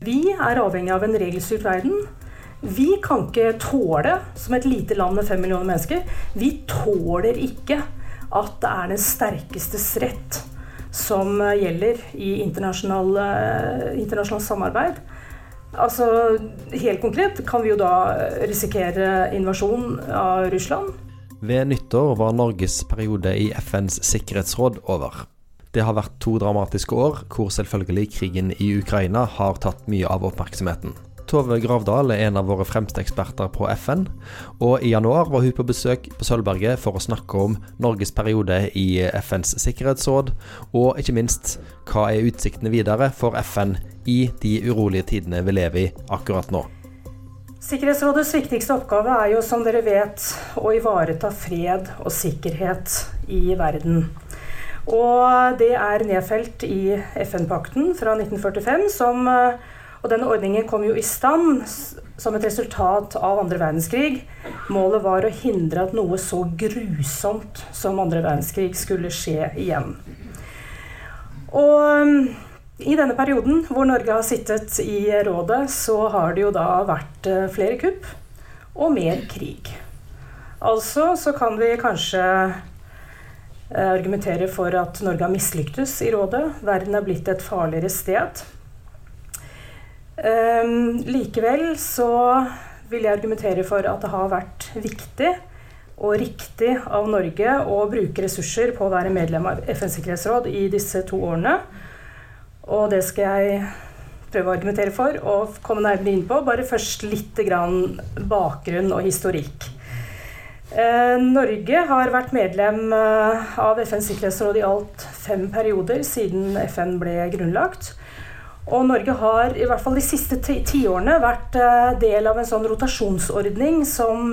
Vi er avhengig av en regelstyrt verden. Vi kan ikke tåle, som et lite land med fem millioner mennesker, vi tåler ikke at det er den sterkestes rett som gjelder i internasjonalt internasjonal samarbeid. Altså, Helt konkret kan vi jo da risikere invasjon av Russland. Ved nyttår var Norges periode i FNs sikkerhetsråd over. Det har vært to dramatiske år, hvor selvfølgelig krigen i Ukraina har tatt mye av oppmerksomheten. Tove Gravdal er en av våre fremste eksperter på FN, og i januar var hun på besøk på Sølvberget for å snakke om Norges periode i FNs sikkerhetsråd, og ikke minst hva er utsiktene videre for FN i de urolige tidene vi lever i akkurat nå. Sikkerhetsrådets viktigste oppgave er jo, som dere vet, å ivareta fred og sikkerhet i verden. Og det er nedfelt i FN-pakten fra 1945, som, og denne ordningen kom jo i stand som et resultat av andre verdenskrig. Målet var å hindre at noe så grusomt som andre verdenskrig skulle skje igjen. Og i denne perioden hvor Norge har sittet i rådet, så har det jo da vært eh, flere kupp og mer krig. Altså så kan vi kanskje eh, argumentere for at Norge har mislyktes i rådet. Verden er blitt et farligere sted. Um, likevel så vil jeg argumentere for at det har vært viktig og riktig av Norge å bruke ressurser på å være medlem av FNs sikkerhetsråd i disse to årene. Og det skal jeg prøve å argumentere for og komme nærmere inn på. Bare først litt bakgrunn og historikk. Eh, Norge har vært medlem eh, av FNs sikkerhetsråd i alt fem perioder siden FN ble grunnlagt. Og Norge har i hvert fall de siste tiårene vært eh, del av en sånn rotasjonsordning som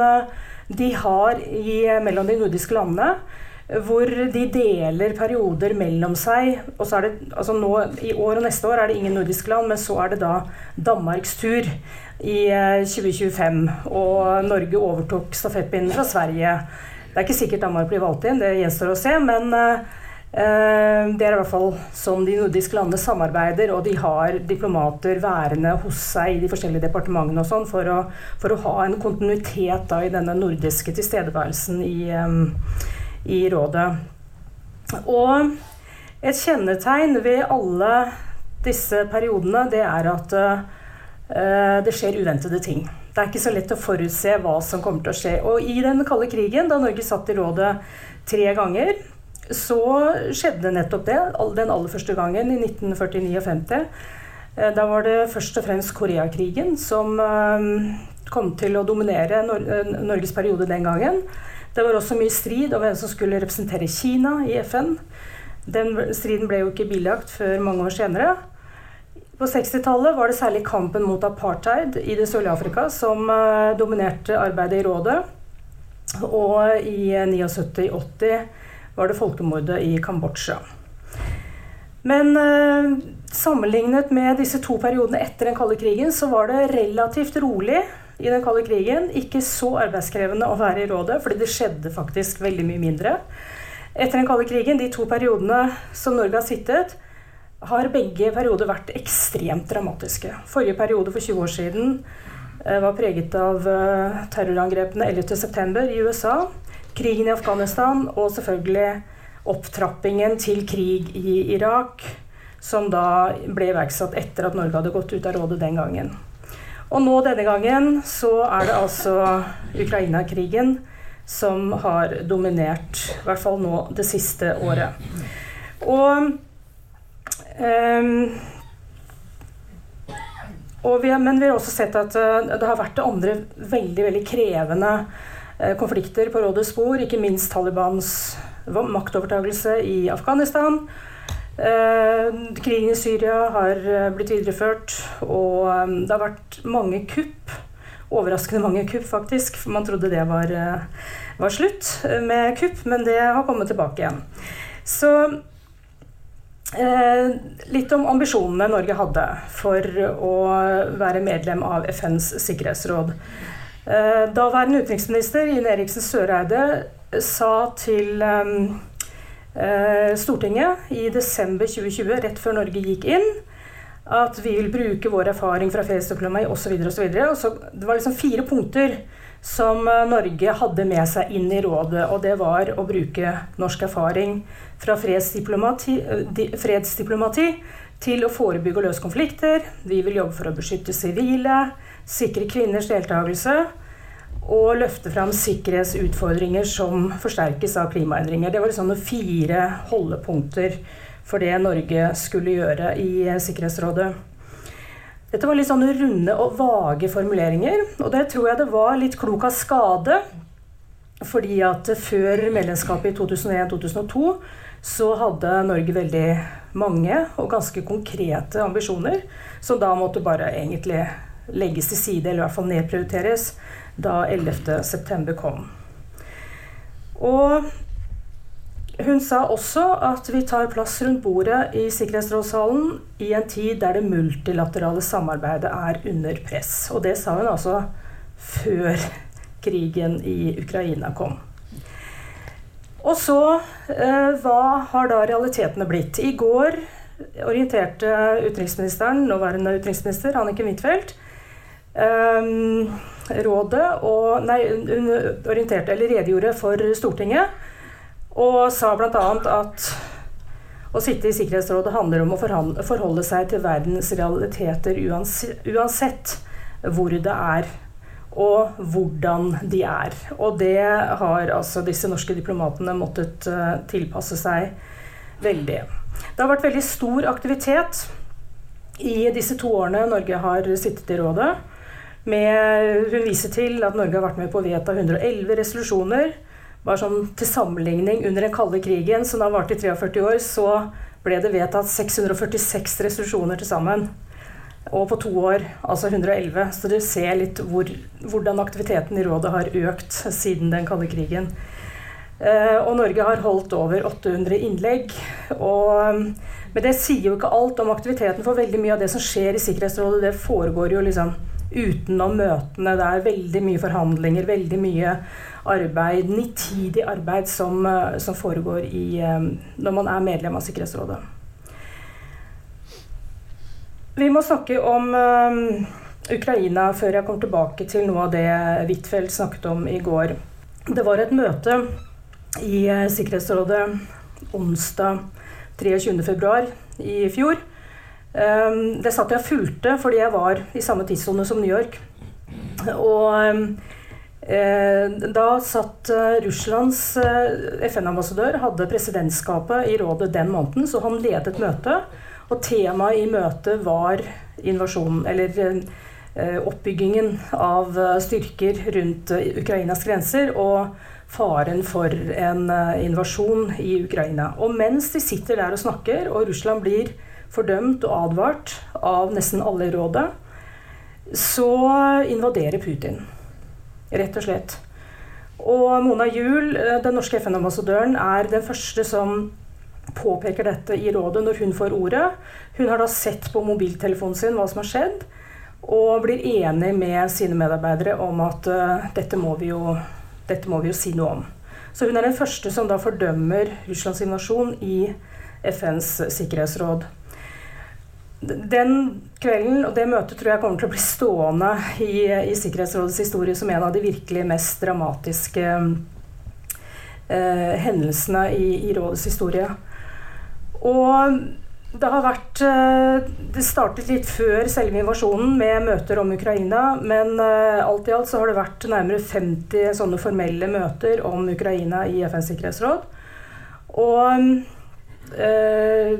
de har i, mellom de nordiske landene hvor de deler perioder mellom seg. og så er det, altså nå, I år og neste år er det ingen nordiske land, men så er det da Danmarks tur i 2025. Eh, og Norge overtok stafettpinnen fra Sverige. Det er ikke sikkert Danmark blir valgt inn, det gjenstår å se. Men uh, det er i hvert fall sånn de nordiske landene samarbeider, og de har diplomater værende hos seg i de forskjellige departementene og sånn for, for, å ha en kontinuitet da, i denne nordiske tilstedeværelsen i i rådet. Og et kjennetegn ved alle disse periodene, det er at det skjer uventede ting. Det er ikke så lett å forutse hva som kommer til å skje. Og i den kalde krigen, da Norge satt i rådet tre ganger, så skjedde nettopp det. Den aller første gangen, i 1949 og 50. Uh, da var det først og fremst Koreakrigen som uh, kom til å dominere Norges periode den gangen. Det var også mye strid om hvem som skulle representere Kina i FN. Den striden ble jo ikke bilagt før mange år senere. På 60-tallet var det særlig kampen mot apartheid i det sørlige Afrika som uh, dominerte arbeidet i rådet. Og i 79-80 var det folkemordet i Kambodsja. Men uh, sammenlignet med disse to periodene etter den kalde krigen, så var det relativt rolig i den kalde krigen. Ikke så arbeidskrevende å være i rådet, fordi det skjedde faktisk veldig mye mindre. Etter den kalde krigen, de to periodene som Norge har sittet, har begge perioder vært ekstremt dramatiske. Forrige periode for 20 år siden eh, var preget av eh, terrorangrepene 11.9. i USA, krigen i Afghanistan og selvfølgelig opptrappingen til krig i Irak, som da ble iverksatt etter at Norge hadde gått ut av rådet den gangen. Og nå denne gangen så er det altså Ukraina-krigen som har dominert, i hvert fall nå det siste året. Og, um, vi har, men vi har også sett at uh, det har vært andre veldig, veldig krevende uh, konflikter på rådets spor, ikke minst Talibans maktovertagelse i Afghanistan Eh, krigen i Syria har eh, blitt videreført, og eh, det har vært mange kupp. Overraskende mange kupp, faktisk. For man trodde det var, var slutt med kupp, men det har kommet tilbake igjen. Så eh, litt om ambisjonene Norge hadde for å være medlem av FNs sikkerhetsråd. Eh, daværende utenriksminister Ine Eriksen Søreide sa til eh, Eh, Stortinget i desember 2020, rett før Norge gikk inn, At vi vil bruke vår erfaring fra fredsdiplomati osv. osv. Det var liksom fire punkter som eh, Norge hadde med seg inn i rådet. Og det var å bruke norsk erfaring fra fredsdiplomati, eh, fredsdiplomati til å forebygge og løse konflikter. Vi vil jobbe for å beskytte sivile, sikre kvinners deltakelse og løfte fram sikkerhetsutfordringer som forsterkes av klimaendringer. Det var sånne fire holdepunkter for det Norge skulle gjøre i Sikkerhetsrådet. Dette var litt sånne runde og vage formuleringer, og det tror jeg det var litt klok av skade. Fordi at før medlemskapet i 2001-2002 så hadde Norge veldig mange og ganske konkrete ambisjoner, som da måtte bare egentlig legges til side, eller i hvert fall nedprioriteres, da 11.9 kom. Og hun sa også at vi tar plass rundt bordet i Sikkerhetsrådssalen i en tid der det multilaterale samarbeidet er under press. Og det sa hun altså før krigen i Ukraina kom. Og så, eh, hva har da realitetene blitt? I går orienterte utenriksministeren, nåværende utenriksminister Anniken Huitfeldt, eh, rådet og Nei, hun orienterte, eller redegjorde for Stortinget og sa bl.a. at å sitte i Sikkerhetsrådet handler om å forholde seg til verdens realiteter uansett hvor det er og hvordan de er. Og det har altså disse norske diplomatene måttet eh, tilpasse seg veldig. Det har vært veldig stor aktivitet i disse to årene Norge har sittet i rådet. Med, hun viser til at Norge har vært med på å vedta 111 resolusjoner bare sånn til sammenligning, under den kalde krigen, som da varte i 43 år, så ble det vedtatt 646 resolusjoner til sammen. Og på to år, altså 111. Så du ser litt hvor, hvordan aktiviteten i rådet har økt siden den kalde krigen. Eh, og Norge har holdt over 800 innlegg. Og, men det sier jo ikke alt om aktiviteten, for veldig mye av det som skjer i Sikkerhetsrådet, det foregår jo liksom utenom møtene. Det er veldig mye forhandlinger, veldig mye arbeid, nitidig arbeid som, eh, som foregår i, eh, når man er medlem av Sikkerhetsrådet. Vi må snakke om um, Ukraina før jeg kommer tilbake til noe av det Huitfeldt snakket om i går. Det var et møte i Sikkerhetsrådet onsdag 23.2 i fjor. Um, det satt jeg og fulgte fordi jeg var i samme tidssone som New York. Og Eh, da satt eh, Russlands eh, FN-ambassadør, hadde presidentskapet i rådet den måneden, så han ledet møtet. Og temaet i møtet var invasjonen, eller oppbyggingen av styrker rundt Ukrainas grenser og faren for en invasjon i Ukraina. Og mens de sitter der og snakker, og Russland blir fordømt og advart av nesten alle i rådet, så invaderer Putin rett og slett. Og Mona Juel, eh, den norske FN-ambassadøren, er den første som påpeker dette i rådet når hun får ordet. Hun har da sett på mobiltelefonen sin hva som har skjedd, og blir enig med sine medarbeidere om at uh, dette, må jo, dette, må vi jo, si noe om. Så hun er den første som da fordømmer Russlands invasjon i FNs sikkerhetsråd den kvelden og det møtet tror jeg kommer til å bli stående i, i Sikkerhetsrådets historie som en av de virkelig mest dramatiske eh, hendelsene i, i, rådets historie. Og det har vært eh, Det startet litt før selve invasjonen med møter om Ukraina, men eh, alt i alt så har det vært nærmere 50 sånne formelle møter om Ukraina i FNs sikkerhetsråd. Og Uh,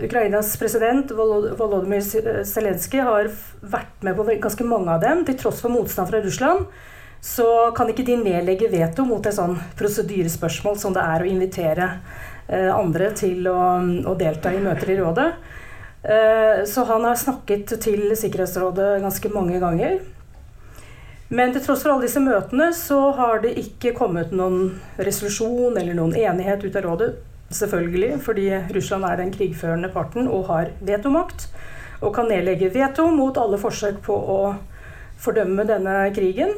Ukrainas president Volodymyr Zelenskyj har vært med på ganske mange av dem. Til tross for motstand fra Russland så kan ikke de nedlegge veto mot et sånn prosedyrespørsmål som det er å invitere uh, andre til å, å, delta i møter i rådet. Uh, så han har snakket til Sikkerhetsrådet ganske mange ganger. Men til tross for alle disse møtene så har det ikke kommet noen resolusjon eller noen enighet ut av rådet selvfølgelig, fordi Russland er den krigførende parten og har vetomakt. Og kan nedlegge veto mot alle forsøk på å fordømme denne krigen.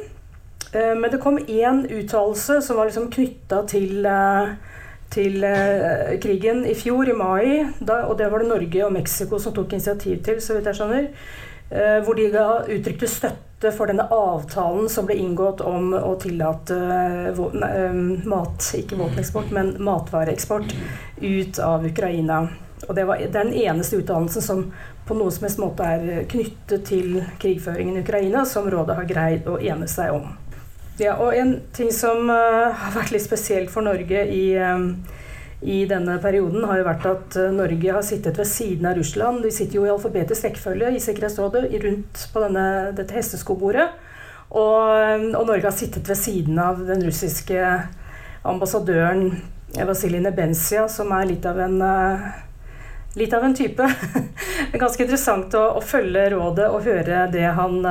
Eh, men det kom én uttalelse som var liksom knytta til, eh, til eh, krigen i fjor, i mai, da, og det var det Norge og Mexico som tok initiativ til, så vidt jeg skjønner, hvor de ga uttrykte støtte for denne avtalen som ble inngått om å tillate mat, ikke våpeneksport, men matvareeksport ut av Ukraina. Og det, var, den eneste utdannelsen som på noen som helst måte er knyttet til krigføringen i Ukraina, som rådet har greid å ene seg om. Ja, og en ting som uh, har vært litt spesielt for Norge i, um, i denne perioden, har jo vært at uh, Norge har sittet ved siden av Russland. De sitter jo i alfabetisk rekkefølge i Sikkerhetsrådet rundt på denne, dette hesteskobordet. Og, og, Norge har sittet ved siden av den russiske ambassadøren Vasilij Nebensia, som er litt av en uh, litt av en type. Det er ganske interessant å, å, følge rådet og høre han,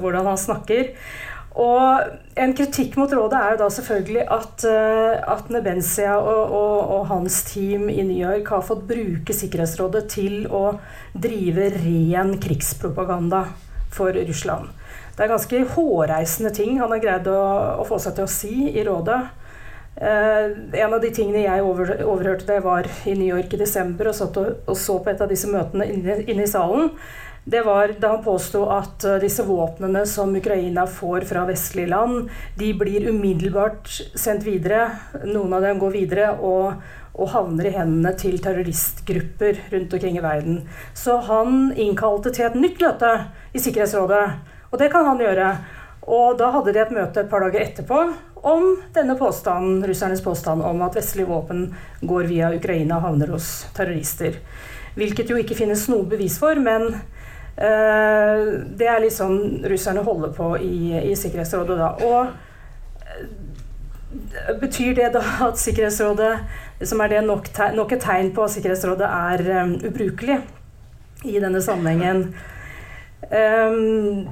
hvordan han snakker. Og en kritikk mot rådet er jo da selvfølgelig at, eh, at Nebensia og, og, og, hans team i New York har fått bruke Sikkerhetsrådet til å drive ren krigspropaganda for Russland. Det er ganske hårreisende ting han har greid å, å få seg til å si i rådet. Eh, en av de tingene jeg over, overhørte jeg var i New York i desember og, og, og så på et av disse møtene inne, inne i salen, det var da han påsto at eh, disse våpnene som Ukraina får fra vestlige land, de blir umiddelbart sendt videre. Noen av dem går videre og, og havner i hendene til terroristgrupper rundt omkring i verden. Så han innkalte til et nytt møte i Sikkerhetsrådet. Og det kan han gjøre. Og da hadde de et møte et par dager etterpå om denne påstanden, russernes påstand om at vestlige våpen går via Ukraina og havner hos terrorister. Hvilket jo ikke finnes noe bevis for, men det er litt sånn russerne holder på i, i Sikkerhetsrådet da. Og eh, betyr det da at Sikkerhetsrådet som er det nok, nok et tegn på at Sikkerhetsrådet er um, ubrukelig i denne sammenhengen? Um,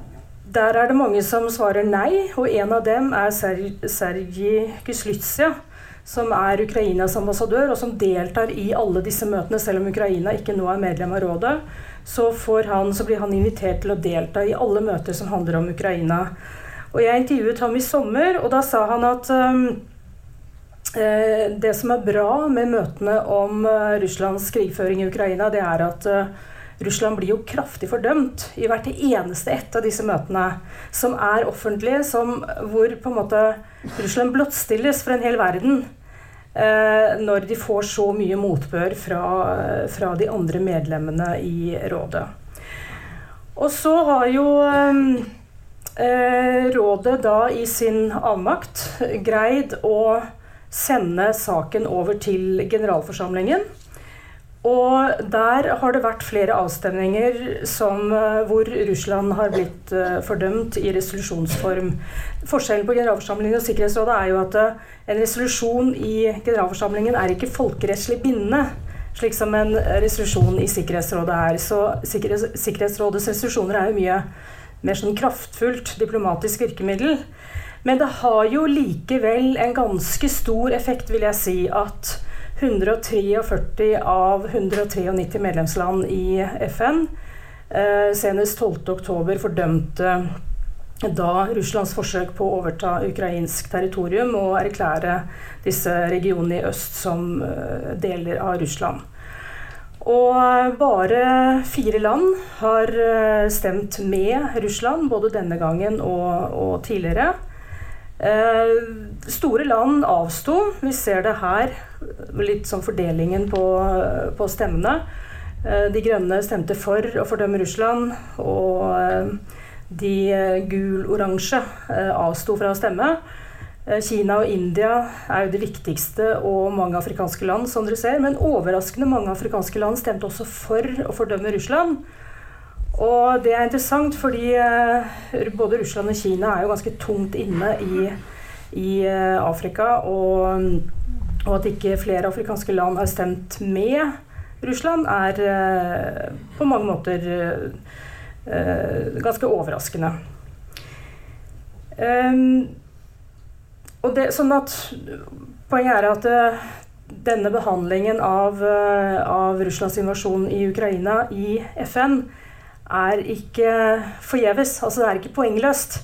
der er det mange som svarer nei, og en av dem er Sergij Kyslytsja, som er Ukrainas ambassadør, og som deltar i alle disse møtene, selv om Ukraina ikke nå er medlem av rådet så, han, så, blir han invitert til å delta i alle møter som handler om Ukraina. Og Jeg intervjuet ham i sommer, og da sa han at um, eh, det som er bra med møtene om uh, Russlands krigføring i Ukraina, det er at uh, Russland blir jo kraftig fordømt i hvert eneste ett av disse møtene, som er offentlige, som, hvor på en måte Russland blottstilles for en hel verden. Eh, når de får så mye motbør fra, fra, de andre medlemmene i rådet. Og så har jo eh, rådet da i sin avmakt greid å sende saken over til generalforsamlingen. Og der har det vært flere avstemninger som, eh, hvor Russland har blitt uh, fordømt i resolusjonsform. Forskjellen på generalforsamlingen og Sikkerhetsrådet er jo at uh, en resolusjon i generalforsamlingen er ikke folkerettslig bindende, slik som en resolusjon i Sikkerhetsrådet er. Så Sikkerhetsrådets resolusjoner er jo mye mer sånn kraftfullt diplomatisk virkemiddel. Men det har jo likevel en ganske stor effekt, vil jeg si, at 143 av 193 medlemsland i FN eh, senest 12.10 fordømte da Russlands forsøk på å overta ukrainsk territorium og erklære disse regionene i øst som eh, deler av Russland. Og bare fire land har eh, stemt med Russland, både denne gangen og, og tidligere. Eh, store land avsto. Vi ser det her, litt sånn fordelingen på, på stemmene. Eh, de grønne stemte for å fordømme Russland, og eh, de gul-oransje avsto fra å stemme. Kina og India er jo det viktigste, og mange afrikanske land, som dere ser. Men overraskende mange afrikanske land stemte også for å fordømme Russland. Og det er interessant fordi eh, både Russland og Kina er jo ganske tungt inne i, i eh, Afrika. Og, og, at ikke flere afrikanske land har stemt med Russland, er eh, på mange måter ganske overraskende. Um, og det, sånn at Poenget er at denne behandlingen av, av Russlands invasjon i Ukraina i FN er ikke forgjeves. Altså det er ikke poengløst,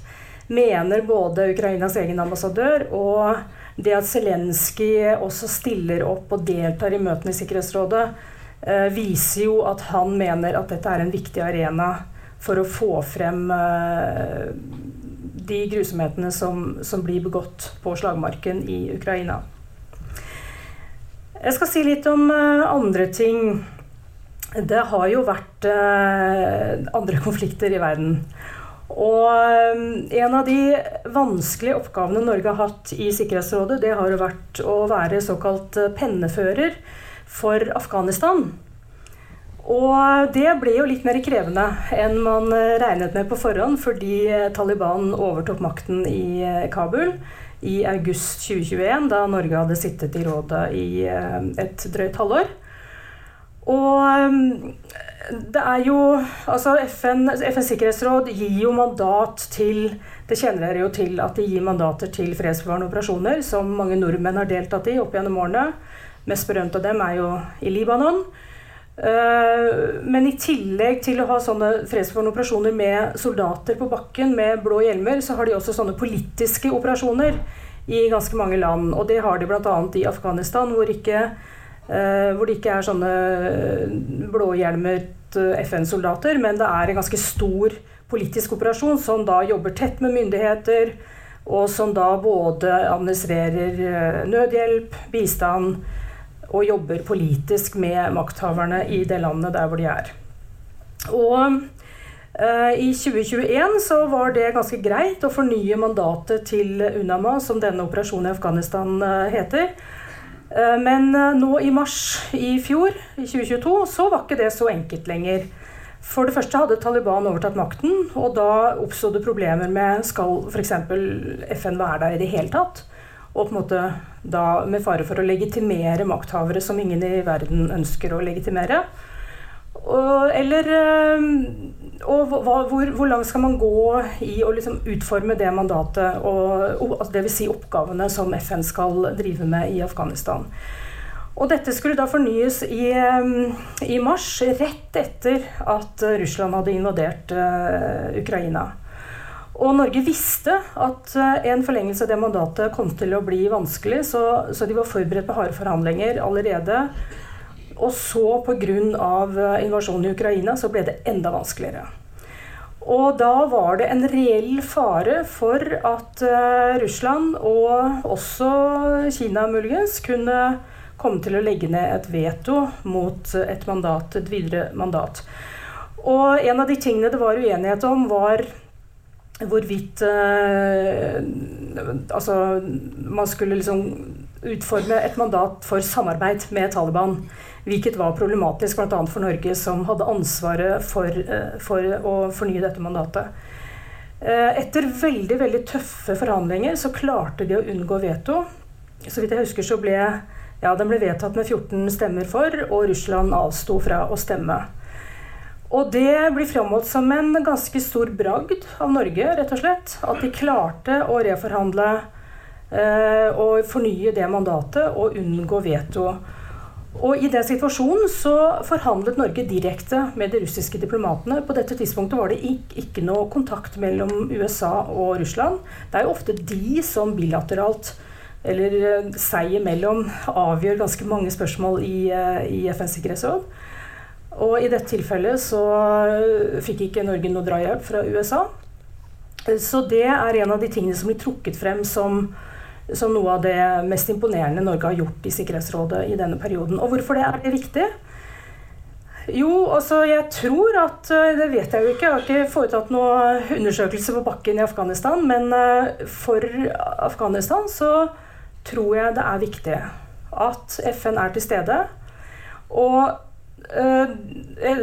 mener både Ukrainas egen ambassadør og det at Zelenskyj også stiller opp og deltar i møtene i Sikkerhetsrådet, eh, viser jo at han mener at dette er en viktig arena for å få frem eh, de grusomhetene som, som blir begått på slagmarken i Ukraina. Jeg skal si litt om uh, andre ting. Det har jo vært uh, andre konflikter i verden. Og um, en av de vanskelige oppgavene Norge har hatt i Sikkerhetsrådet, det har jo vært å være såkalt pennefører for Afghanistan. Og det ble jo litt mer krevende enn man regnet med på forhånd, fordi Taliban overtok makten i Kabul i august 2021, da Norge hadde sittet i rådet i eh, et drøyt halvår. Og eh, det er jo Altså, FN, FNs sikkerhetsråd gir jo mandat til Det kjenner dere jo til at de gir mandater til fredsbevarende operasjoner, som mange nordmenn har deltatt i opp gjennom årene. Mest berømt av dem er jo i Libanon. Eh, men i tillegg til å ha sånne fredsbevarende operasjoner med soldater på bakken med blå hjelmer, så har de også sånne politiske operasjoner i ganske mange land. Og det har de bl.a. i Afghanistan, hvor, ikke, hvor det ikke er sånne blåhjelmet eh, FN-soldater, men det er en ganske stor politisk operasjon som da jobber tett med myndigheter, og som da både administrerer nødhjelp, bistand, og jobber politisk med makthaverne i det landet der hvor de er. Og i 2021 så var det ganske greit å fornye mandatet til UNAMA, som denne operasjonen i Afghanistan heter. Uh, men nå i mars i fjor, i 2022, så var ikke det så enkelt lenger. For det første hadde Taliban overtatt makten, og da oppstod det problemer med skal f.eks. FN være der i det hele tatt? Og på en måte da med fare for å legitimere makthavere som ingen i verden ønsker å legitimere. Og, eller eh, og hva, hvor, hvor, langt skal man gå i å liksom utforme det mandatet, og altså dvs. Si oppgavene som FN skal drive med i Afghanistan. Og dette skulle da fornyes i, eh, i mars, rett etter at Russland hadde invadert uh, Ukraina. Og Norge visste at en forlengelse av det mandatet kom til å bli vanskelig, så, så de var forberedt på harde forhandlinger allerede. Og så pga. Eh, invasjonen i Ukraina så ble det enda vanskeligere. Og da var det en reell fare for at uh, Russland, og også Kina muligens, kunne komme til å legge ned et veto mot et mandat, et videre mandat. Og en av de tingene det var uenighet om, var hvorvidt eh, altså, man skulle liksom utforme et mandat for samarbeid med Taliban. Hvilket var problematisk bl.a. for Norge, som hadde ansvaret for, eh, for, å fornye dette mandatet. Eh, etter veldig veldig tøffe forhandlinger så klarte de å unngå veto. Så vidt jeg husker så ble ja, den ble vedtatt med 14 stemmer for, og Russland avsto fra å stemme. Og det blir framholdt som en ganske stor bragd av Norge, rett og slett. At de klarte å reforhandle og fornye det mandatet og unngå veto. Og I den situasjonen så forhandlet Norge direkte med de russiske diplomatene. På dette tidspunktet var det ikke noe kontakt mellom USA og Russland. Det er jo ofte de som bilateralt, eller eh, seg imellom, avgjør ganske mange spørsmål i, eh, i FNs sikkerhetsråd. Og i dette tilfellet så fikk ikke Norge noe drahjelp fra USA. Så det er en av de tingene som blir trukket frem som, som, noe av det mest imponerende Norge har gjort i Sikkerhetsrådet i denne perioden. Og hvorfor det er det viktig? Jo, altså jeg tror at øh, Det vet jeg jo ikke, jeg har ikke foretatt noen undersøkelse på bakken i Afghanistan. Men øh, for Afghanistan så tror jeg det er viktig at FN er til stede. Og eh,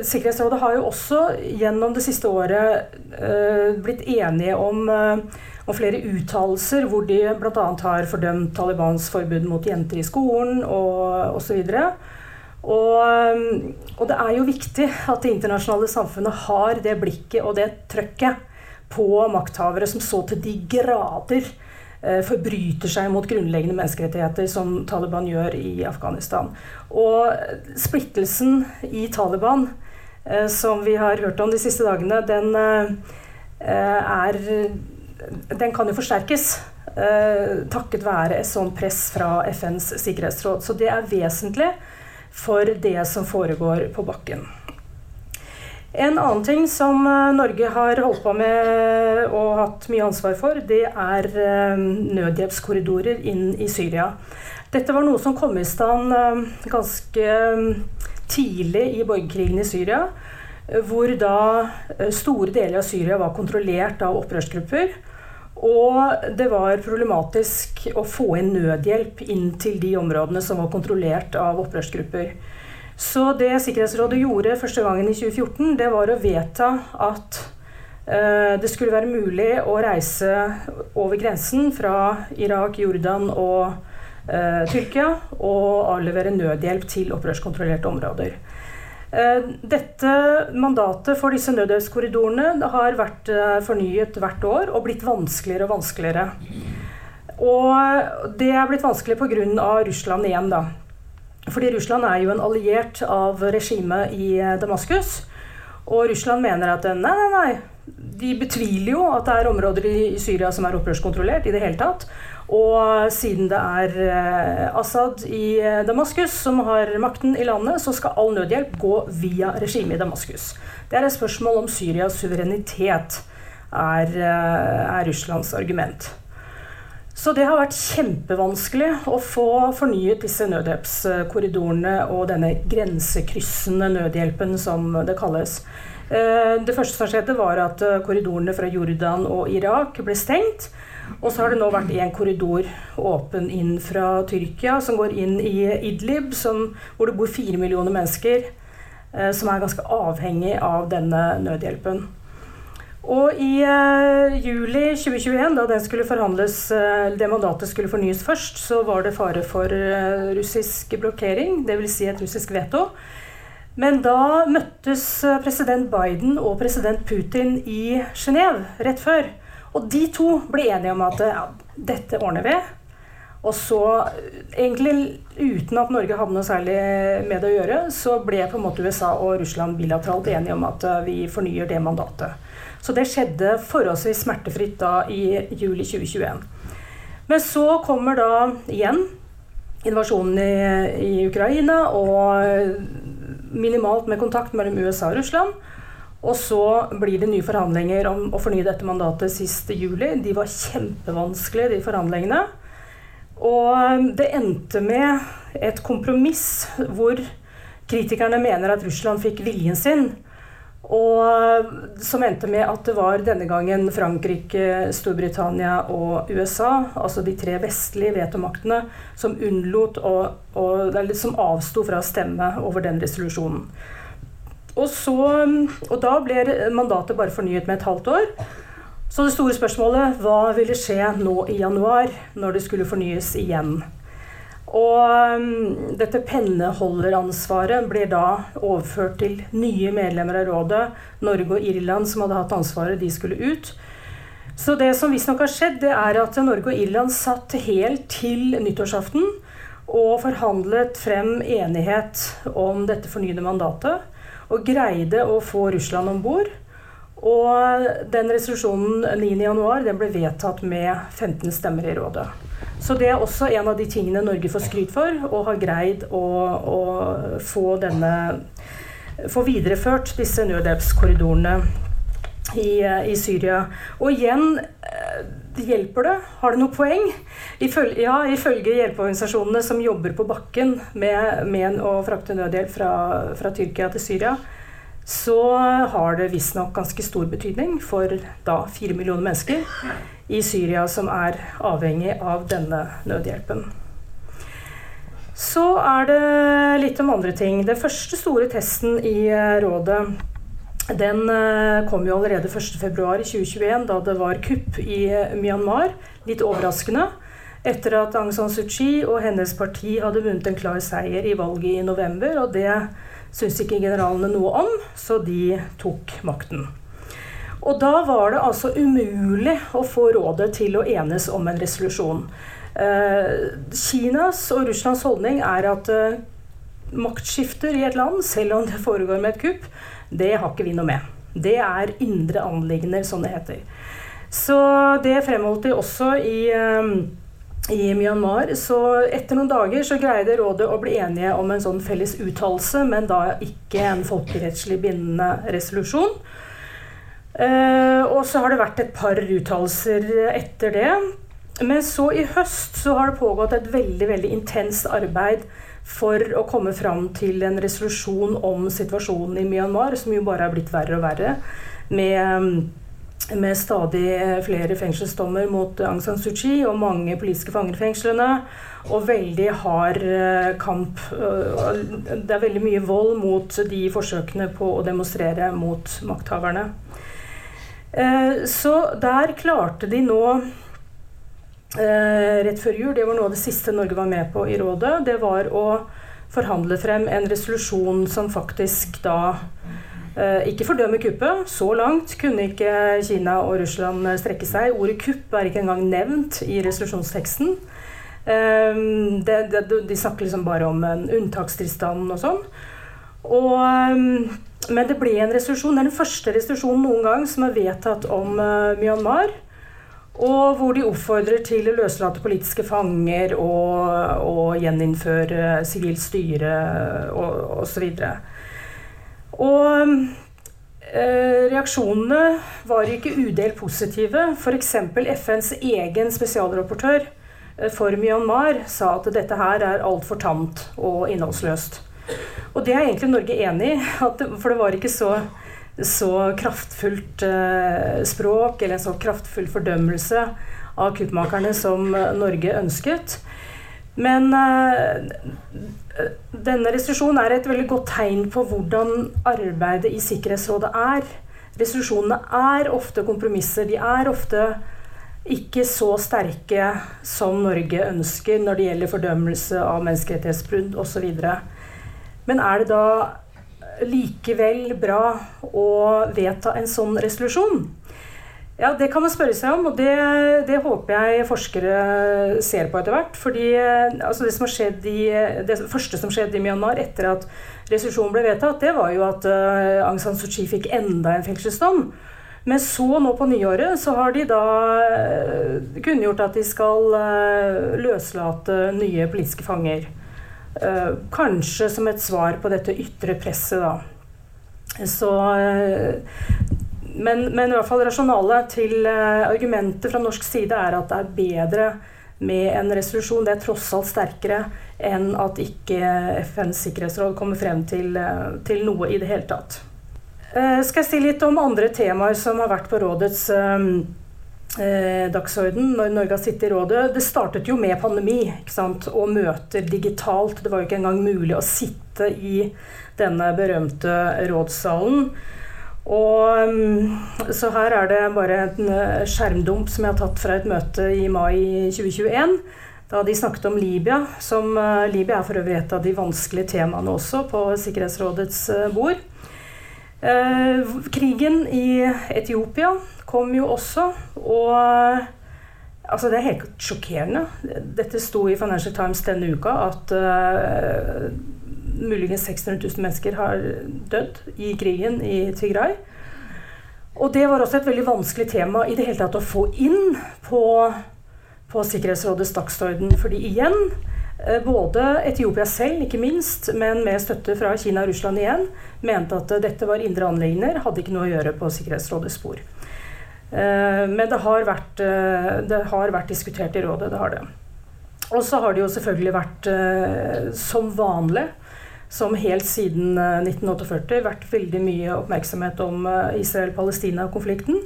Sikkerhetsrådet har jo også gjennom det siste året eh, blitt enige om, uh, om flere uttalelser hvor de bl.a. har fordømt Talibans forbud mot jenter i skolen og osv. Og, og det er jo viktig at det internasjonale samfunnet har det blikket og det trøkket på makthavere som så til de grader Eh, forbryter seg mot grunnleggende menneskerettigheter, som Taliban gjør i Afghanistan. Og splittelsen i Taliban, eh, som vi har hørt om de siste dagene, den eh, er Den kan jo forsterkes eh, takket være et sånt press fra FNs sikkerhetsråd. Så det er vesentlig for det som foregår på bakken. En annen ting som eh, Norge har holdt på med og hatt mye ansvar for, det er eh, nødhjelpskorridorer inn i Syria. Dette var noe som kom i stand ganske tidlig i borgerkrigen i Syria. Hvor da store deler av Syria var kontrollert av opprørsgrupper. Og det var problematisk å få inn nødhjelp inn til de områdene som var kontrollert av opprørsgrupper. Så det Sikkerhetsrådet gjorde første gangen i 2014, det var å vedta at eh, det skulle være mulig å reise over grensen fra Irak, Jordan og eh, Tyrkia og avlevere nødhjelp til opprørskontrollerte områder. Uh, dette mandatet for disse nødhjelpskorridorene har vært fornyet hvert år og blitt vanskeligere og vanskeligere. Og det er blitt vanskelig pga. Russland igjen, da. Fordi Russland er jo en alliert av regimet i eh, Damaskus. Og Russland mener at nei, nei, nei. De betviler jo at det er områder i Syria som er opprørskontrollert i det hele tatt. Og siden det er eh, Assad i eh, Damaskus som har makten i landet, så skal all nødhjelp gå via regimet i Damaskus. Det er et spørsmål om Syrias suverenitet, er, er Russlands argument. Så det har vært kjempevanskelig å få fornyet disse nødhjelpskorridorene og denne grensekryssende nødhjelpen, som det kalles. Eh, det første som skjedde, var at eh, korridorene fra Jordan og Irak ble stengt. Og så har det nå vært én korridor åpen inn fra Tyrkia, som går inn i Idlib, som, hvor det bor fire millioner mennesker, eh, som er ganske avhengig av denne nødhjelpen. Og i eh, juli 2021, da uh, det mandatet skulle fornyes først, så var det fare for uh, russisk blokkering, dvs. Si et russisk veto. Men da møttes president Biden og president Putin i Genéve rett før. Og de to ble enige om at ja, dette ordner vi. Og så, egentlig uten at Norge hadde noe særlig med det å gjøre, så ble på en måte USA og Russland bilateralt enige om at vi fornyer det mandatet. Så det skjedde forholdsvis smertefritt da i juli 2021. Men så kommer da igjen invasjonen i, i Ukraina og minimalt med kontakt mellom USA og Russland. Og så blir det nye forhandlinger om å fornye dette mandatet sist juli. De var kjempevanskelige, de forhandlingene. Og det endte med et kompromiss hvor kritikerne mener at Russland fikk viljen sin. Og som endte med at det var denne gangen Frankrike, Storbritannia og USA, altså de tre vestlige vetomaktene, som unnlot å, å eller som avsto fra å stemme over den resolusjonen. Og, så, og da ble mandatet bare fornyet med et halvt år. Så det store spørsmålet hva ville skje nå i januar, når det skulle fornyes igjen? Og um, dette penneholderansvaret blir da overført til nye medlemmer av rådet. Norge og Irland, som hadde hatt ansvaret, de skulle ut. Så det som visstnok har skjedd, det er at Norge og Irland satt helt til nyttårsaften og forhandlet frem enighet om dette fornyede mandatet. Og greide å få Russland om bord. Og den resolusjonen 9.1 ble vedtatt med 15 stemmer i rådet. Så det er også en av de tingene Norge får skryt for, og har greid å, å få denne Få videreført disse nødhjelpskorridorene i, i, Syria. Og igjen eh, hjelper det? Har det noe poeng? Ifølge, ja, ifølge hjelpeorganisasjonene som jobber på bakken med, med å frakte nødhjelp fra, fra Tyrkia til Syria, så har det visstnok ganske stor betydning for da fire millioner mennesker i Syria som er avhengig av denne nødhjelpen. Så er det litt om andre ting. Den første store testen i eh, rådet den eh, kom jo allerede 1.2.2021, da det var kupp i eh, Myanmar. Litt overraskende. Etter at Aung San Suu Kyi og hennes parti hadde vunnet en klar seier i valget i november. Og det syntes ikke generalene noe om, så de tok makten. Og da var det altså umulig å få rådet til å enes om en resolusjon. Eh, Kinas og Russlands holdning er at maktskifter i et land, selv om det foregår med et kupp, det har ikke vi noe med. Det er indre anliggender, som det heter. Så det fremholdt de også i i Myanmar. Så etter noen dager så greide rådet å bli enige om en sånn felles uttalelse, men da ikke en folkerettslig bindende resolusjon. Uh, og så har det vært et par uttalelser etter det. Men så i høst så har det pågått et veldig veldig intenst arbeid for å komme fram til en resolusjon om situasjonen i Myanmar, som jo bare har blitt verre og verre. Med med stadig flere fengselsdommer mot Aung San Suu Kyi og mange politiske fanger i fengslene. Og veldig hard eh, kamp. Det er veldig mye vold mot de forsøkene på å demonstrere mot makthaverne. Eh, så der klarte de nå eh, rett før jul, det var noe av det siste Norge var med på i rådet, det var å forhandle frem en resolusjon som faktisk da Eh, ikke fordømmer kuppet. Så langt kunne ikke Kina og Russland strekke seg. Ordet kupp er ikke engang nevnt i resolusjonsteksten. Eh, de snakker liksom bare om en unntakstilstand og sånn. Og, eh, men det ble en resolusjon. Det er den første resolusjonen noen gang som er vedtatt om Myanmar. Og hvor de oppfordrer til å løslate politiske fanger og, og gjeninnføre sivilt styre og osv. Og eh, reaksjonene var ikke udelt positive. F.eks. FNs egen spesialrapportør eh, for Myanmar sa at dette her er altfor tamt og innholdsløst. Og det er egentlig Norge enig i, for det var ikke så, så kraftfullt eh, språk eller en så kraftfull fordømmelse av kuppmakerne som Norge ønsket. Men uh, denne resolusjonen er et veldig godt tegn på hvordan arbeidet i Sikkerhetsrådet er. Resolusjonene er ofte kompromisser. De er ofte ikke så sterke som Norge ønsker når det gjelder fordømmelse av menneskerettighetsbrudd osv. Men er det da likevel bra å vedta en sånn resolusjon? Ja, Det kan man spørre seg om, og det, det håper jeg forskere ser på etter hvert. fordi eh, altså det, i, det, første som skjedde i Myanmar etter at resolusjonen ble vedtatt, det var jo at uh, Aung San Suu Kyi fikk enda en fengselsdom. Men så nå på nyåret så har de da uh, kunngjort at de skal løslate nye politiske fanger. Uh, kanskje som et svar på dette ytre presset, da. Så men, men, i hvert fall rasjonalet til uh, argumentet fra norsk side er at det er bedre med en resolusjon. Det er tross alt sterkere enn at ikke FNs sikkerhetsråd kommer frem til, til noe i det hele tatt. Skal jeg si litt om andre temaer som har vært på rådets dagsorden når Norge har sittet i rådet. Det startet jo med pandemi og møter digitalt. Det var jo ikke engang mulig å sitte i denne berømte rådssalen. Og, mm, så her er det bare en eh, skjermdump som jeg har tatt fra et møte i mai 2021. Da de snakket om Libya. Som, uh, Libya er for øvrig et av de vanskelige temaene også på Sikkerhetsrådets uh, bord. Uh, krigen i Etiopia kom jo også, og altså det er helt sjokkerende. Dette sto i Financial Times denne uka at muligens 600 000 mennesker har dødd i krigen i Tigray. Og det var også et veldig vanskelig tema i det hele tatt å få inn på, på Sikkerhetsrådets dagsorden. Fordi igjen, eh, både Etiopia selv, ikke minst, men med støtte fra Kina og Russland igjen, mente at dette var indre anliggender, hadde ikke noe å gjøre på Sikkerhetsrådets spor. Eh, men det har, vært, eh, det har vært diskutert i rådet, det har det. Og så har det jo selvfølgelig vært som vanlig som helt siden 1948 eh, vært veldig mye oppmerksomhet om eh, Israel-Palestina-konflikten.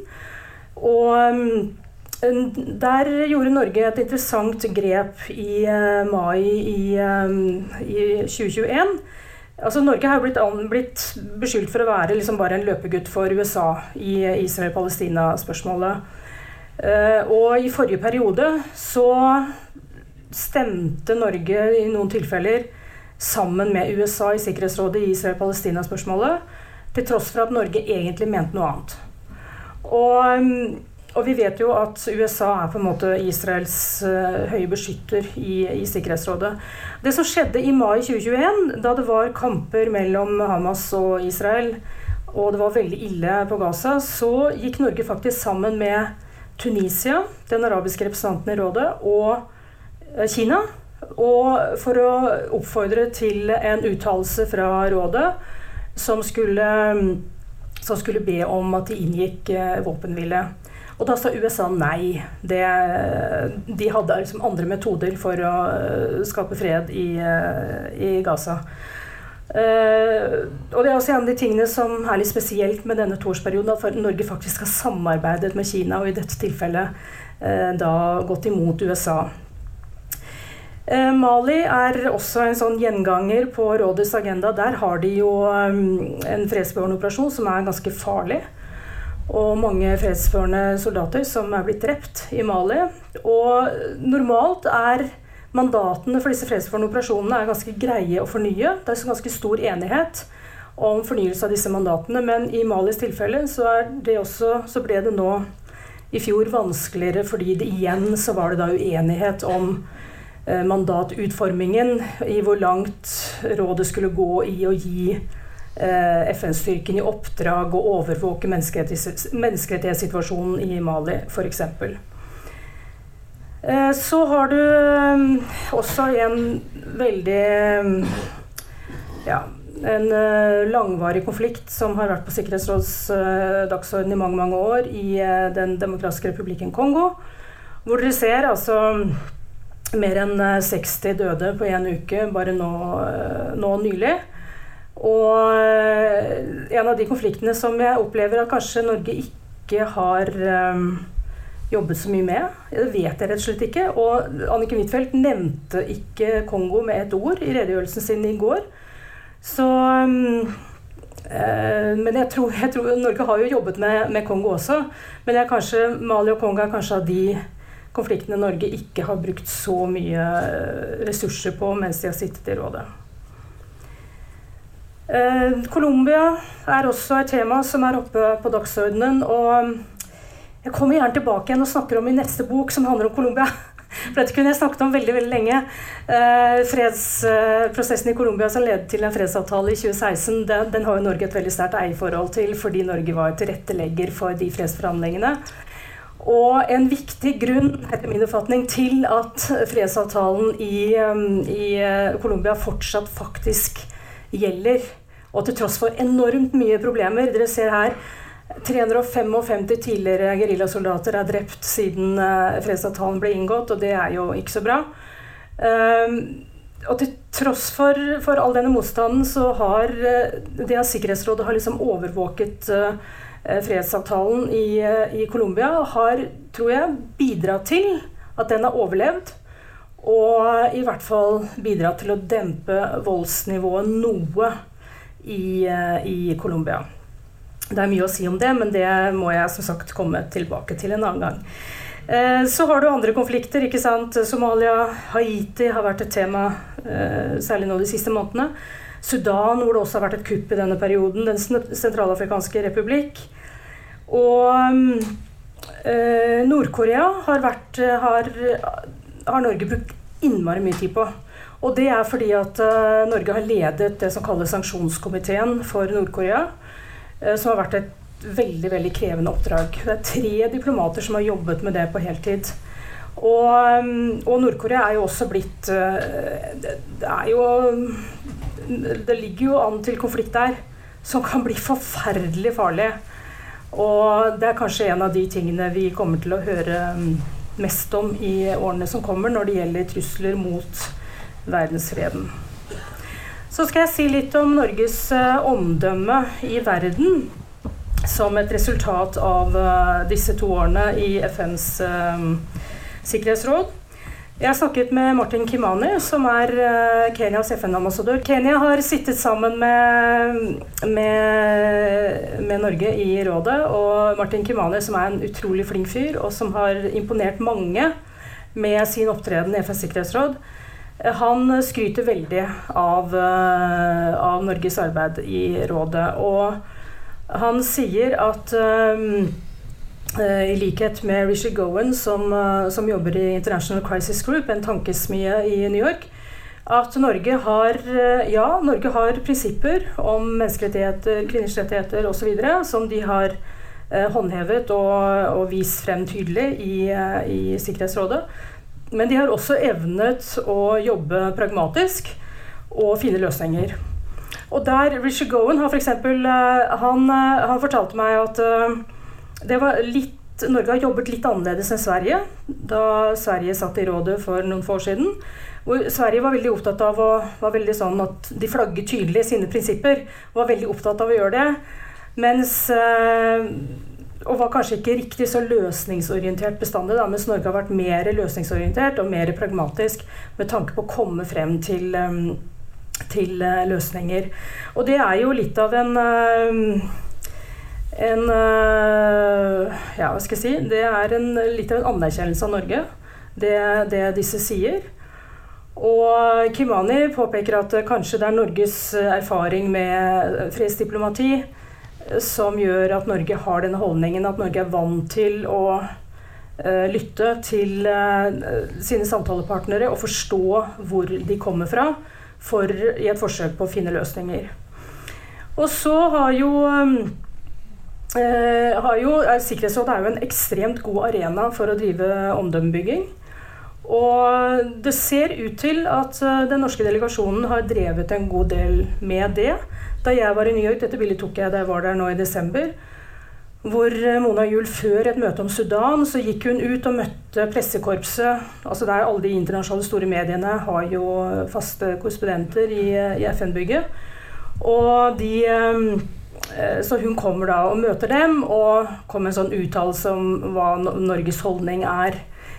Og mm, der gjorde Norge et interessant grep i eh, mai i, i 2021. Altså, Norge har blitt, blitt, beskyldt for å være liksom bare en løpegutt for USA i Israel-Palestina-spørsmålet. Og i forrige periode så stemte Norge i noen tilfeller sammen med USA i Sikkerhetsrådet i Israel-Palestina-spørsmålet, til tross for at Norge egentlig mente noe annet. Og, mm, og, vi vet jo at USA er på en måte Israels uh, høye beskytter i, i, Sikkerhetsrådet. Det som skjedde i mai 2021, da det var kamper mellom Hamas og Israel, og det var veldig ille på Gaza, så gikk Norge faktisk sammen med Tunisia, den arabiske representanten i rådet, og Kina. Og for å oppfordre til en uttalelse fra rådet som skulle, som skulle, be om at de inngikk våpenhvile. Og da sa USA nei. Det, de hadde liksom andre metoder for å skape fred i, i Gaza. Uh, og det er også en av de tingene som er litt spesielt med denne toårsperioden, at Norge faktisk har samarbeidet med Kina, og i dette tilfellet uh, da gått imot USA. Uh, Mali er også en sånn gjenganger på rådets agenda. Der har de jo um, en fredsbevarende operasjon som er ganske farlig. Og mange fredsførende soldater som er blitt drept i Mali. Og normalt er Mandatene for disse fredsførende operasjonene er ganske greie å fornye. Det er ganske stor enighet om fornyelse av disse mandatene, men i Malis tilfelle så, også, så ble det nå i fjor vanskeligere fordi det igjen så var det da uenighet om eh, mandatutformingen, i hvor langt rådet skulle gå i å gi FN-styrken i oppdrag å overvåke menneskerettighetssituasjonen i Mali, f.eks. Eh, så har du eh, også en veldig eh, ja, en langvarig konflikt som har vært på Sikkerhetsrådets dagsorden i mange mange år i Den demokratiske republikken Kongo. Hvor dere ser altså mer enn 60 døde på én uke bare nå, nå, nylig. Og en av de konfliktene som jeg opplever at kanskje Norge ikke har jobbet så mye med. Det vet jeg rett og slett ikke. Og Anniken Huitfeldt nevnte ikke Kongo med et ord i redegjørelsen sin i går. Så øh, Men jeg tror, jeg tror, Norge har jo jobbet med, med Kongo også. Men kanskje, Mali og Kongo er kanskje av de konfliktene Norge ikke har brukt så mye eh, ressurser på mens de har sittet i rådet. Eh, Colombia er også et tema som er oppe på dagsordenen. og jeg kommer gjerne tilbake igjen og snakker om min neste bok, som handler om Colombia. For dette kunne jeg snakket om veldig veldig lenge. Eh, fredsprosessen i Colombia som ledet til en fredsavtale i 2016, den, den har jo Norge et veldig sterkt eierforhold til fordi Norge var tilrettelegger for de fredsforhandlingene. Og en viktig grunn etter min oppfatning, til at fredsavtalen i, um, i uh, Colombia fortsatt faktisk gjelder, og til tross for enormt mye problemer Dere ser her 355 tidligere geriljasoldater er drept siden uh, fredsavtalen ble inngått, og det er jo ikke så bra. Uh, og til tross for, for, all denne motstanden, så har uh, det at Sikkerhetsrådet har liksom overvåket fredsavtalen i, i Colombia, har, tror jeg, bidratt til at den har overlevd. Og i hvert fall bidra til å dempe voldsnivået noe i, i Colombia. Det er mye å si om det, men det må jeg som sagt komme tilbake til en annen gang. Eh, så har du andre konflikter. ikke sant? Somalia, Haiti har vært et tema, eh, særlig nå de siste månedene. Sudan, hvor det også har vært et kupp i denne perioden. Den sentralafrikanske republikk. Og eh, Nord-Korea har, vært, har, har Norge brukt innmari mye tid på. Og det er fordi at Norge har ledet det som kalles sanksjonskomiteen for Nord-Korea. Uh, som har vært et veldig veldig krevende oppdrag. Det er tre diplomater som har jobbet med det på heltid. Og, um, og Nord-Korea er jo også blitt uh, Det er jo Det ligger jo an til konflikt der som kan bli forferdelig farlig. Og det er kanskje en av de tingene vi kommer til å høre mm, mest om i årene som kommer når det gjelder trusler mot verdensfreden. Så skal jeg si litt om Norges eh, omdømme i verden som et resultat av eh, disse to årene i FNs eh, sikkerhetsråd. Jeg har snakket med Martin Kimani, som er Kenyas FN-ambassadør. Kenya har sittet sammen med, med, med, Norge i rådet. Og Martin Kimani, som er en utrolig flink fyr, og som har imponert mange med sin opptreden i FNs sikkerhetsråd, han skryter veldig av, eh, av, Norges arbeid i rådet. Og han sier at um, i likhet med Rishi Gowan, som, som, jobber i International Crisis Group, en tankesmie i New York, at Norge har, ja, Norge har prinsipper om menneskerettigheter, kvinners rettigheter osv. som de har håndhevet og, og, vist frem tydelig i, i Sikkerhetsrådet. Men de har også evnet å jobbe pragmatisk og finne løsninger. Og der Richard Gowan har f.eks. Han, han fortalte meg at det var litt Norge har jobbet litt annerledes enn Sverige da Sverige satt i rådet for noen få år siden. Hvor Sverige var veldig opptatt av å, var veldig sånn at de flagget tydelig sine prinsipper. Var veldig opptatt av å gjøre det. Mens øh, Og var kanskje ikke riktig så løsningsorientert bestandig, da, mens Norge har vært mer løsningsorientert og mer pragmatisk med tanke på å komme frem til, øh, til øh, løsninger. Og det er jo litt av en en eh, Ja, hva skal jeg si? Det er en, litt av en anerkjennelse av Norge, det, det disse sier. Og Kimani påpeker at kanskje det er Norges erfaring med fredsdiplomati som gjør at Norge har denne holdningen, at Norge er vant til å uh, lytte til uh, sine samtalepartnere og forstå hvor de kommer fra, for, i et forsøk på å finne løsninger. Og så har jo Eh, jo, eh, Sikkerhetsrådet er jo en ekstremt god arena for å drive omdømmebygging. Og det ser ut til at eh, den norske delegasjonen har drevet en god del med det. Da jeg var i New York, dette bildet tok jeg da jeg var der nå i desember, hvor Mona Juel før et møte om Sudan, så gikk hun ut og møtte pressekorpset. altså Der alle de internasjonale store mediene har jo faste korrespondenter i, i FN-bygget. Og de Eh, så hun kommer da og møter dem og kommer med en sånn uttalelse om hva Norges holdning er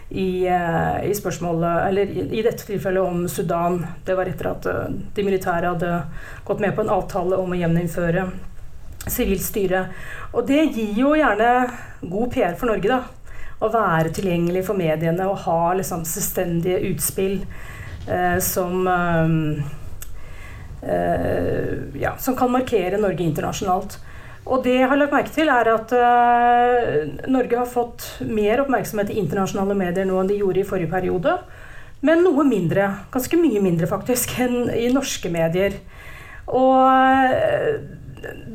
i, eh, i, spørsmålet Eller i, dette tilfellet om Sudan. Det var etter at eh, de militære hadde gått med på en avtale om å gjeninnføre sivilt styre. Og det gir jo gjerne god PR for Norge, da. Å være tilgjengelig for mediene og ha liksom selvstendige utspill eh, som eh, Eh, ja, som kan markere Norge internasjonalt. Og det jeg har lagt merke til, er at uh, Norge har fått mer oppmerksomhet i internasjonale medier nå enn de gjorde i forrige periode. Men noe mindre, ganske mye mindre faktisk, enn i norske medier. Og uh,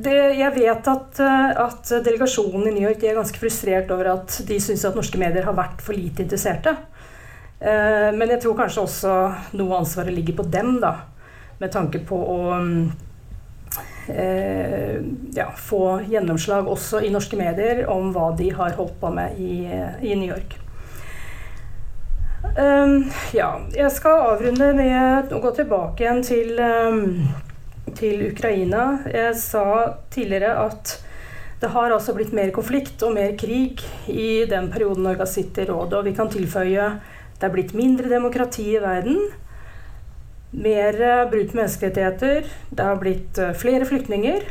det, jeg vet at, at, delegasjonen i New York er ganske frustrert over at de syns at norske medier har vært for lite interesserte. Men jeg tror kanskje også noe av ansvaret ligger på dem, da med tanke på å eh, ja, få gjennomslag også i norske medier om hva de har holdt på med i, i New York. Um, ja, jeg skal avrunde med å gå tilbake igjen til, um, til Ukraina. Jeg sa tidligere at det har altså blitt mer konflikt og mer krig i den perioden Norge har sittet i rådet. Og vi kan tilføye det er blitt mindre demokrati i verden. Mer eh, brudd på menneskerettigheter. Det har blitt eh, flere flyktninger.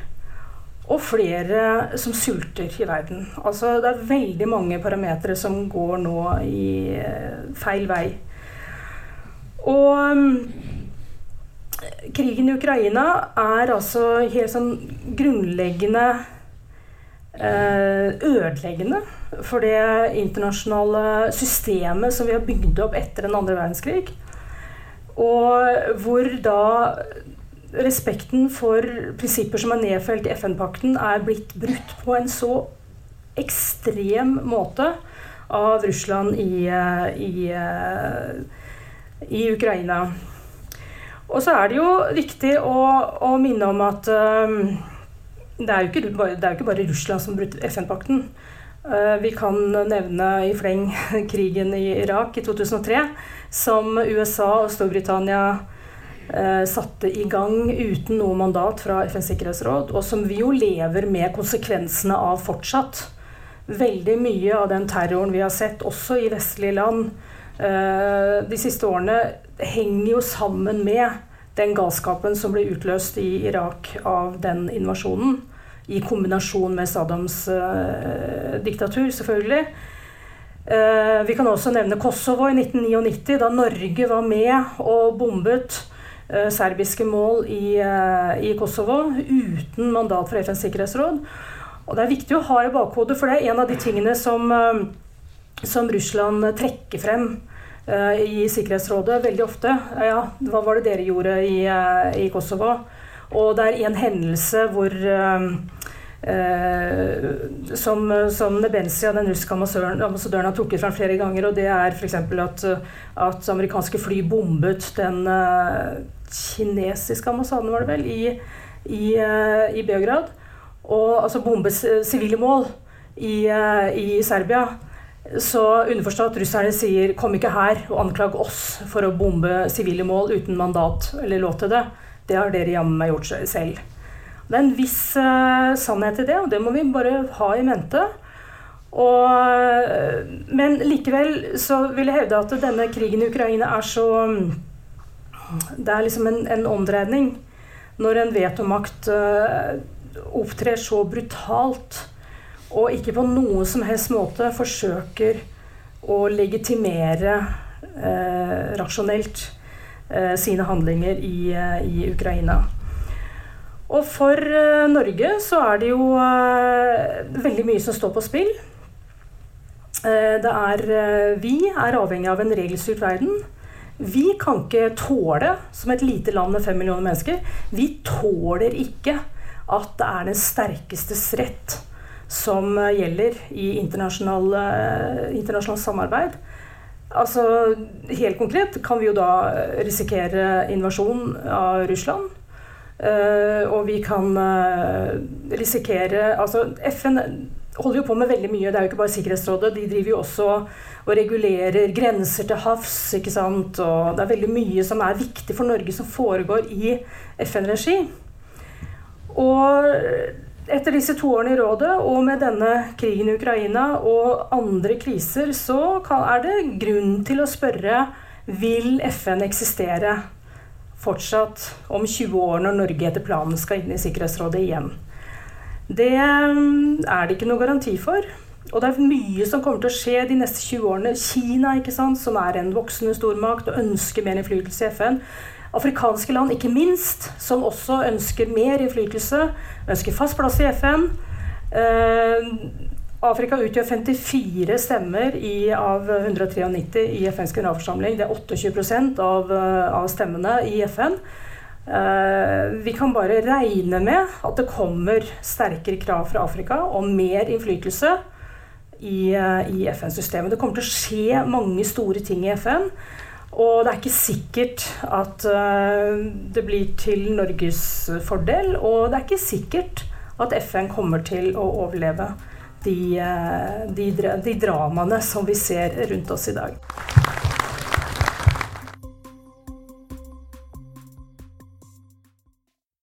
Og flere som sulter i verden. Altså det er veldig mange parametere som går nå i eh, feil vei. Og mm, krigen i Ukraina er altså helt sånn grunnleggende ødeleggende for det internasjonale systemet som vi har bygd opp etter den andre verdenskrig. Og hvor da respekten for prinsipper som er nedfelt i FN-pakten, er blitt brutt på en så ekstrem måte av Russland i, i, i Ukraina. Og så er det jo viktig å, å minne om at um, det, er ikke, det, er jo ikke, bare Russland som brutt FN-pakten. Uh, vi kan nevne i fleng krigen i Irak i 2003 som USA og Storbritannia eh, satte i gang uten noe mandat fra FNs sikkerhetsråd, og som vi jo lever med konsekvensene av fortsatt. Veldig mye av den terroren vi har sett, også i vestlige land, eh, de siste årene, henger jo sammen med den galskapen som ble utløst i Irak av den invasjonen. I kombinasjon med Saddams eh, diktatur, selvfølgelig. Eh, vi kan også nevne Kosovo i 1999, da Norge var med og bombet eh, serbiske mål i, eh, i, Kosovo uten mandat fra FNs sikkerhetsråd. Og Det er viktig å ha i bakhodet, for det er en av de tingene som, som Russland trekker frem i Sikkerhetsrådet veldig ofte. Ja, hva var det dere gjorde i, i Kosovo? Og det er en hendelse hvor Eh, som, som Nebensia, den russiske ambassadøren, har trukket fram flere ganger. og Det er f.eks. At, at amerikanske fly bombet den eh, kinesiske ambassaden, var det vel, i, i, eh, i Beograd. Og altså bombet sivile mål i, uh, i Serbia. Så underforstått russerne sier 'kom ikke her og anklag oss for å bombe sivile mål uten mandat eller lov til det'. Det har dere jammen meg gjort selv. Det er en viss uh, sannhet i det, og det må vi bare ha i mente. Og, uh, men likevel så vil jeg hevde at denne krigen i Ukraina er så Det er liksom en, en omdreining når en vetomakt uh, opptrer så brutalt og ikke på noen som helst måte forsøker å legitimere rasjonelt sine handlinger i, i Ukraina. Og for uh, Norge så er det jo uh, veldig mye som står på spill. Uh, det er Vi er avhengig av en regelstyrt verden. Vi kan ikke tåle, som et lite land med fem millioner mennesker, vi tåler ikke at det er den sterkestes rett som gjelder i internasjonalt internasjonal samarbeid. Altså, helt konkret kan vi jo da risikere invasjon av Russland. Uh, og vi kan uh, risikere Altså, FN holder jo på med veldig mye. Det er jo ikke bare Sikkerhetsrådet. De driver jo også og regulerer grenser til havs. ikke sant? Og det er veldig mye som er viktig for Norge, som foregår i FN-regi. Og etter disse to årene i rådet, og med denne krigen i Ukraina og andre kriser, så er det grunn til å spørre vil FN eksistere fortsatt om 20 år, når Norge etter planen skal inn i Sikkerhetsrådet igjen. Det mm, er det ikke noe garanti for. Og det er mye som kommer til å skje de neste 20 årene. Kina, ikke sant, som er en voksende stormakt og ønsker mer innflytelse i FN. Afrikanske land, ikke minst, som også ønsker mer innflytelse, ønsker fast plass i FN. Eh, Afrika utgjør 54 stemmer i, av 193 i FNs generalforsamling. Det er 28 av, eh, av stemmene i FN. Uh, vi kan bare regne med at det kommer sterkere krav fra Afrika om mer innflytelse i, uh, i FN-systemet. Det kommer til å skje mange store ting i FN. Og det er ikke sikkert at det blir til Norges fordel. Og det er ikke sikkert at FN kommer til å overleve de, eh, de, de dramaene som vi ser rundt oss i dag.